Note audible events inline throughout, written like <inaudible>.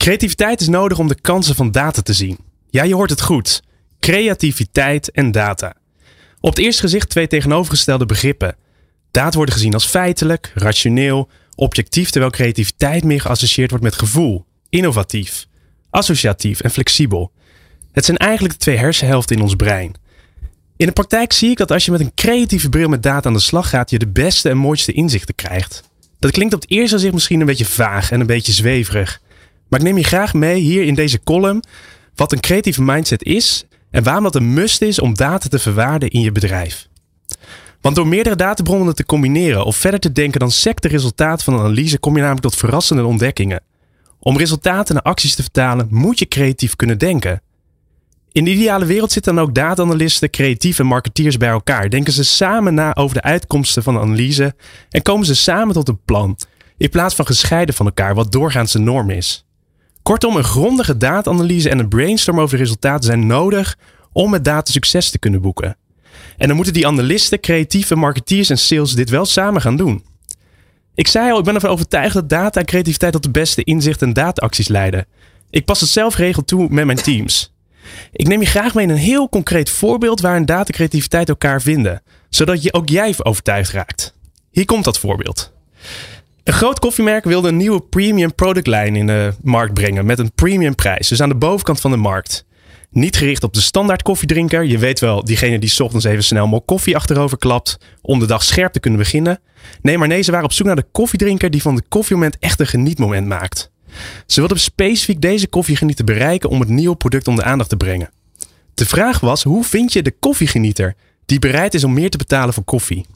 Creativiteit is nodig om de kansen van data te zien. Ja, je hoort het goed. Creativiteit en data. Op het eerste gezicht twee tegenovergestelde begrippen. Data worden gezien als feitelijk, rationeel, objectief, terwijl creativiteit meer geassocieerd wordt met gevoel, innovatief, associatief en flexibel. Het zijn eigenlijk de twee hersenhelften in ons brein. In de praktijk zie ik dat als je met een creatieve bril met data aan de slag gaat, je de beste en mooiste inzichten krijgt. Dat klinkt op het eerste gezicht misschien een beetje vaag en een beetje zweverig. Maar ik neem je graag mee hier in deze column wat een creatieve mindset is en waarom dat een must is om data te verwaarden in je bedrijf. Want door meerdere databronnen te combineren of verder te denken dan sec de resultaten van een analyse kom je namelijk tot verrassende ontdekkingen. Om resultaten naar acties te vertalen moet je creatief kunnen denken. In de ideale wereld zitten dan ook data-analysten, creatieve marketeers bij elkaar. Denken ze samen na over de uitkomsten van de analyse en komen ze samen tot een plan, in plaats van gescheiden van elkaar, wat doorgaans de norm is. Kortom, een grondige data-analyse en een brainstorm over de resultaten zijn nodig om met data succes te kunnen boeken. En dan moeten die analisten, creatieve marketeers en sales dit wel samen gaan doen. Ik zei al, ik ben ervan overtuigd dat data en creativiteit tot de beste inzichten en dataacties leiden. Ik pas het zelf regel toe met mijn teams. Ik neem je graag mee in een heel concreet voorbeeld waarin data en creativiteit elkaar vinden, zodat je ook jij overtuigd raakt. Hier komt dat voorbeeld. Een groot koffiemerk wilde een nieuwe premium productlijn in de markt brengen met een premium prijs, dus aan de bovenkant van de markt. Niet gericht op de standaard koffiedrinker. Je weet wel, diegene die ochtends even snel mok koffie achterover klapt om de dag scherp te kunnen beginnen. Nee, maar nee, ze waren op zoek naar de koffiedrinker die van het koffiemoment echt een genietmoment maakt. Ze wilden specifiek deze koffiegenieter bereiken om het nieuwe product onder de aandacht te brengen. De vraag was, hoe vind je de koffiegenieter die bereid is om meer te betalen voor koffie?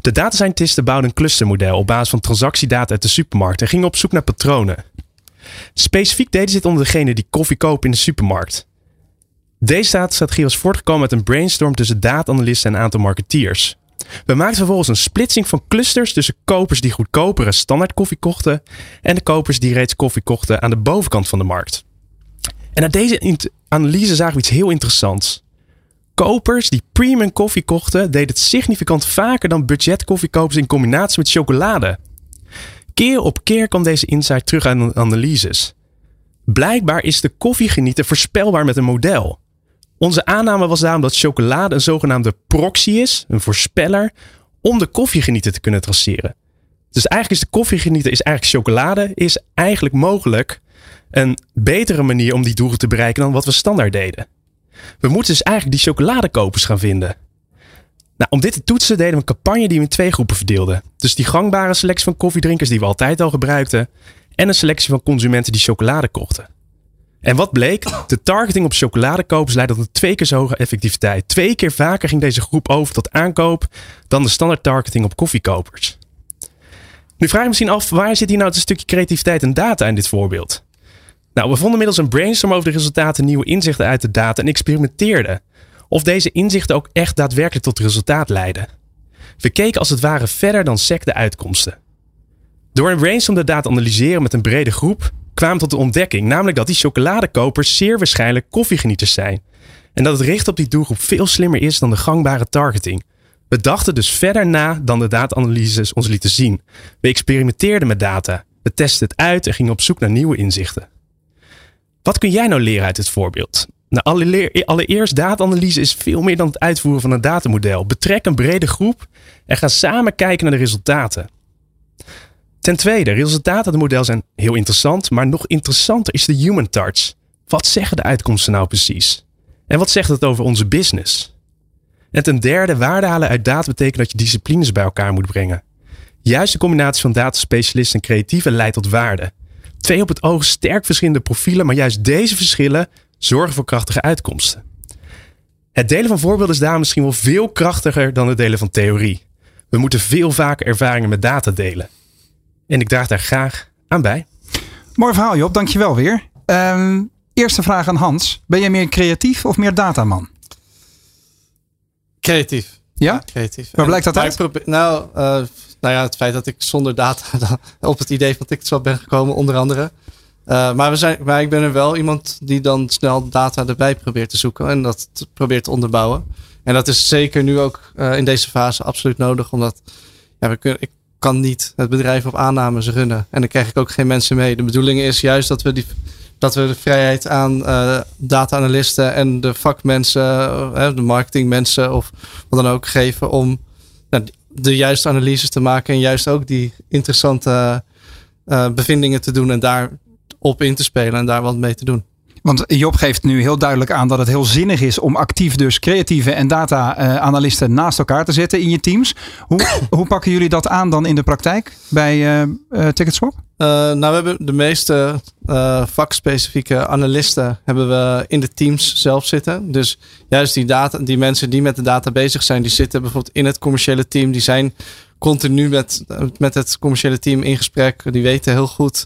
De data scientisten bouwden een clustermodel op basis van transactiedata uit de supermarkt en gingen op zoek naar patronen. Specifiek deden ze dit onder degene die koffie kopen in de supermarkt. Deze datastrategie was voortgekomen uit een brainstorm tussen data-analysten en een aantal marketeers. We maakten vervolgens een splitsing van clusters tussen kopers die goedkopere standaard koffie kochten en de kopers die reeds koffie kochten aan de bovenkant van de markt. En uit deze analyse zagen we iets heel interessants. Kopers die premium koffie kochten, deden het significant vaker dan budgetkoffiekopers in combinatie met chocolade. Keer op keer kwam deze insight terug aan analyses. Blijkbaar is de koffiegenieter voorspelbaar met een model. Onze aanname was daarom dat chocolade een zogenaamde proxy is, een voorspeller, om de koffiegenieter te kunnen traceren. Dus eigenlijk is de koffiegenieter is eigenlijk chocolade, is eigenlijk mogelijk een betere manier om die doelen te bereiken dan wat we standaard deden. We moeten dus eigenlijk die chocoladekopers gaan vinden. Nou, om dit te toetsen deden we een campagne die we in twee groepen verdeelden. Dus die gangbare selectie van koffiedrinkers die we altijd al gebruikten. En een selectie van consumenten die chocolade kochten. En wat bleek? De targeting op chocoladekopers leidde tot een twee keer zo hoge effectiviteit. Twee keer vaker ging deze groep over tot aankoop dan de standaard targeting op koffiekopers. Nu vraag je misschien af, waar zit hier nou het stukje creativiteit en data in dit voorbeeld? Nou, we vonden middels een brainstorm over de resultaten nieuwe inzichten uit de data en experimenteerden. Of deze inzichten ook echt daadwerkelijk tot resultaat leiden. We keken als het ware verder dan sec de uitkomsten. Door een brainstorm de data te analyseren met een brede groep, kwamen tot de ontdekking, namelijk dat die chocoladekopers zeer waarschijnlijk koffiegenieters zijn. En dat het richten op die doelgroep veel slimmer is dan de gangbare targeting. We dachten dus verder na dan de data-analyses ons lieten zien. We experimenteerden met data. We testten het uit en gingen op zoek naar nieuwe inzichten. Wat kun jij nou leren uit dit voorbeeld? Nou, allereerst, data-analyse is veel meer dan het uitvoeren van een datamodel. Betrek een brede groep en ga samen kijken naar de resultaten. Ten tweede, resultaten uit het model zijn heel interessant, maar nog interessanter is de human touch. Wat zeggen de uitkomsten nou precies? En wat zegt het over onze business? En ten derde, waarde halen uit data betekent dat je disciplines bij elkaar moet brengen. Juist de combinatie van dataspecialisten en creatieven leidt tot waarde. Twee op het oog sterk verschillende profielen, maar juist deze verschillen zorgen voor krachtige uitkomsten. Het delen van voorbeelden is daar misschien wel veel krachtiger dan het delen van theorie. We moeten veel vaker ervaringen met data delen. En ik draag daar graag aan bij. Mooi verhaal Job, dankjewel weer. Ehm, eerste vraag aan Hans. Ben jij meer creatief of meer dataman? Creatief. Ja? creatief. Waar blijkt dat uit? probeer- nou, eh, nou ja, het feit dat ik zonder data <laughs> op het idee van TikTok ben gekomen, onder andere. Eh, maar, we zijn, maar ik ben er wel iemand die dan snel data erbij probeert te zoeken en dat probeert te onderbouwen. En dat is zeker nu ook eh, in deze fase absoluut nodig, omdat ja, we kunnen, ik kan niet het bedrijf op aannames runnen. En dan krijg ik ook geen mensen mee. De bedoeling is juist dat we, die, dat we de vrijheid aan eh data-analysten en de vakmensen, de marketingmensen of wat dan ook geven om nou, de juiste analyses te maken en juist ook die interessante eh, bevindingen te doen en daar op in te spelen en daar wat mee te doen. Want Job geeft nu heel duidelijk aan dat het heel zinnig is om actief dus creatieve en data-analisten naast elkaar te zetten in je teams. Hoe, <coughs> hoe pakken jullie dat aan dan in de praktijk bij eh eh, Ticketswap? Eh, nou, we hebben de meeste eh, vakspecifieke analisten hebben we in de teams zelf zitten. Dus juist die, data, die mensen die met de data bezig zijn, die zitten bijvoorbeeld in het commerciële team. Die zijn continu met, met het commerciële team in gesprek. Die weten heel goed,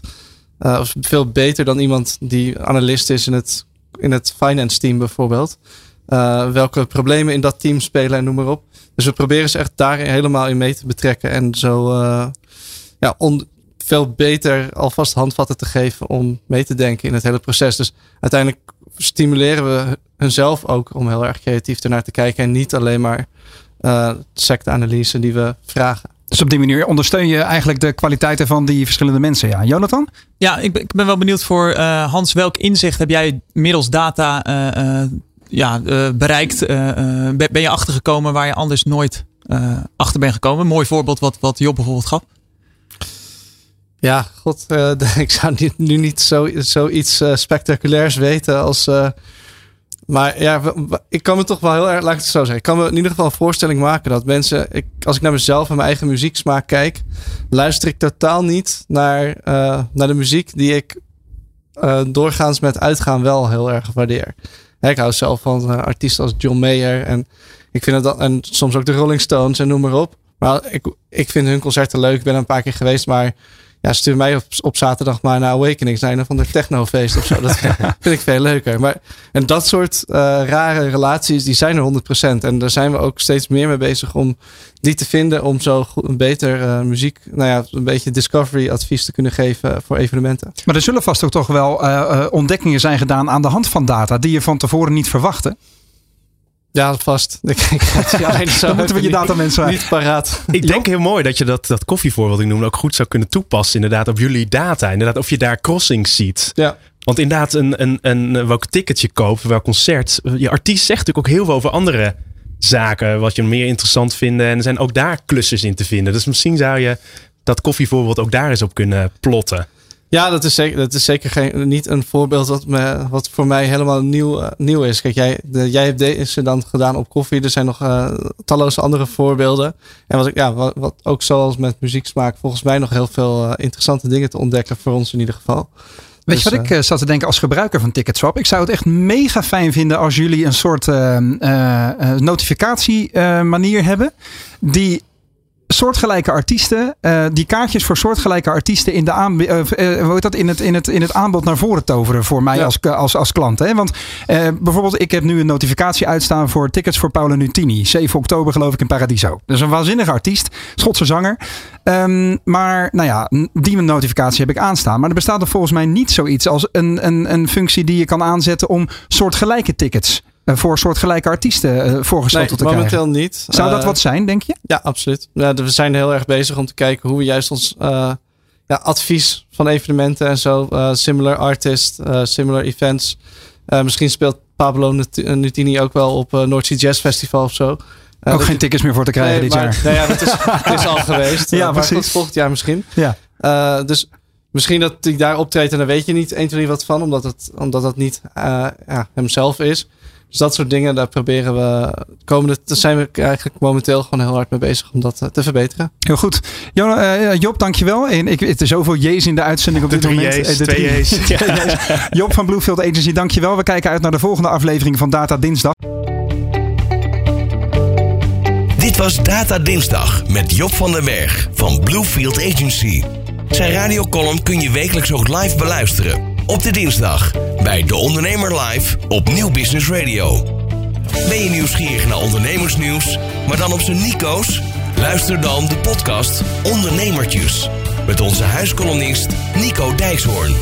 eh, of veel beter dan iemand die analist is in het, in het finance team bijvoorbeeld. eh, welke problemen in dat team spelen en noem maar op. Dus we proberen ze echt daar helemaal in mee te betrekken. En zo eh, ja, veel beter alvast handvatten te geven om mee te denken in het hele proces. Dus uiteindelijk stimuleren we hunzelf ook om heel erg creatief ernaar te kijken. En niet alleen maar secte-analyse die we vragen. Dus op die manier ondersteun je eigenlijk de kwaliteiten van die verschillende mensen. Ja, Jonathan? Ja, ik ben, ik ben wel benieuwd voor eh, Hans. Welk inzicht heb jij middels data eh, eh, ja, eh, bereikt? Ben je achtergekomen waar je anders nooit eh, achter bent gekomen? Mooi voorbeeld wat, wat Job bijvoorbeeld gaf. Ja, god, eh, <laughs> ik zou nu niet zo, zoiets eh, spectaculairs weten als. eh, maar ja, ik kan me toch wel heel erg, laat ik het zo zeggen. Ik kan me in ieder geval een voorstelling maken dat mensen, ik, als ik naar mezelf en mijn eigen muzieksmaak kijk, luister ik totaal niet naar, eh, naar de muziek die ik eh, doorgaans met uitgaan wel heel erg waardeer. Ik hou zelf van eh, artiesten als John Mayer en ik vind dan, en soms ook de Rolling Stones en noem maar op. Maar ik, ik vind hun concerten leuk. Ik ben er een paar keer geweest, maar ja, stuur mij op, op zaterdag maar naar Awakenings, naar een van de technofeest of zo. Dat <laughs> vind ik veel leuker. Maar, en dat soort eh, rare relaties, die zijn er 100%. En daar zijn we ook steeds meer mee bezig om die te vinden. Om zo goed, een beter eh, muziek, nou ja, een beetje discovery advies te kunnen geven voor evenementen. Maar er zullen vast ook toch wel eh, ontdekkingen zijn gedaan aan de hand van data die je van tevoren niet verwachtte. Ja, vast. <laughs> Ik, alleen zo Dan moeten we je even datamensen niet, niet paraat. Ik denk heel mooi dat je dat, dat koffievoorbeeld ik noemde ook goed zou kunnen toepassen. Inderdaad, op jullie data. Inderdaad, of je daar crossings ziet. Ja. Want inderdaad, een, een, een, welk ticket je koopt, welk concert. Je artiest zegt natuurlijk ook heel veel over andere zaken. Wat je meer interessant vindt. En er zijn ook daar klussers in te vinden. Dus misschien zou je dat koffievoorbeeld ook daar eens op kunnen plotten. Ja, dat is zeker, dat is zeker geen, niet een voorbeeld wat, me, wat voor mij helemaal nieuw, eh, nieuw is. Kijk, jij, de, jij hebt deze dan gedaan op koffie. Er zijn nog eh, talloze andere voorbeelden. En wat, ik, ja, wat, wat ook zoals met muzieksmaak volgens mij nog heel veel eh, interessante dingen te ontdekken voor ons in ieder geval. Weet Dus, je wat ik zat te denken als gebruiker van Ticketswap? Ik zou het echt mega fijn vinden als jullie een soort notificatie manier hebben. Die soortgelijke artiesten, eh, die kaartjes voor soortgelijke artiesten in, de aanb- eh, eh, hoe heet dat, in, het, in, het, in het aanbod naar voren toveren voor mij Ja. als, als, als klant. Hè? Want bijvoorbeeld, ik heb nu een notificatie uitstaan voor tickets voor Paolo Nutini. 7 oktober geloof ik in Paradiso. Dat is een waanzinnige artiest, Schotse zanger. Ehm, maar nou ja, die notificatie heb ik aanstaan. Maar er bestaat er volgens mij niet zoiets als een, een, een functie die je kan aanzetten om soortgelijke tickets voor soortgelijke artiesten eh, voorgesteld nee, te krijgen. momenteel niet. Zou dat Eh, wat zijn, denk je? Ja, absoluut. Ja, we zijn heel erg bezig om te kijken hoe we juist ons eh, ja, advies van evenementen en zo, eh, similar artist, eh, similar events. Eh, misschien speelt Pablo Nut- Nutini ook wel op uh, North Sea Jazz Festival of zo. Eh, Ook dat- geen tickets meer voor te krijgen nee, dit maar, jaar. nee, ja, dat is, het <laughs> is al geweest. Ja, Eh, precies. volgend jaar misschien. Ja. Eh, dus misschien dat hij daar optreedt en dan weet je niet 1, 2, 3 wat van, omdat het, omdat dat niet eh, ja, hemzelf is. Dus dat soort dingen, daar proberen we komende, daar zijn we eigenlijk momenteel gewoon heel hard mee bezig om dat eh, te verbeteren. Heel goed. Jo, eh, Job, dankjewel. En ik, het is zoveel J's in de uitzending op De dit drie moment. J's, Eh, de twee drie- J's. <laughs> twee J's. Job van Bluefield Agency, dankjewel. We kijken uit naar de volgende aflevering van Data Dinsdag. Dit was Data Dinsdag met Job van den Berg van Bluefield Agency. Zijn radiocolumn kun je wekelijks ook live beluisteren. Op de dinsdag bij De Ondernemer Live op Nieuw Business Radio. Ben je nieuwsgierig naar ondernemersnieuws, maar dan op zijn Nico's? Luister dan de podcast Ondernemertjes. Met onze huiskolonist Nico Dijkshoorn.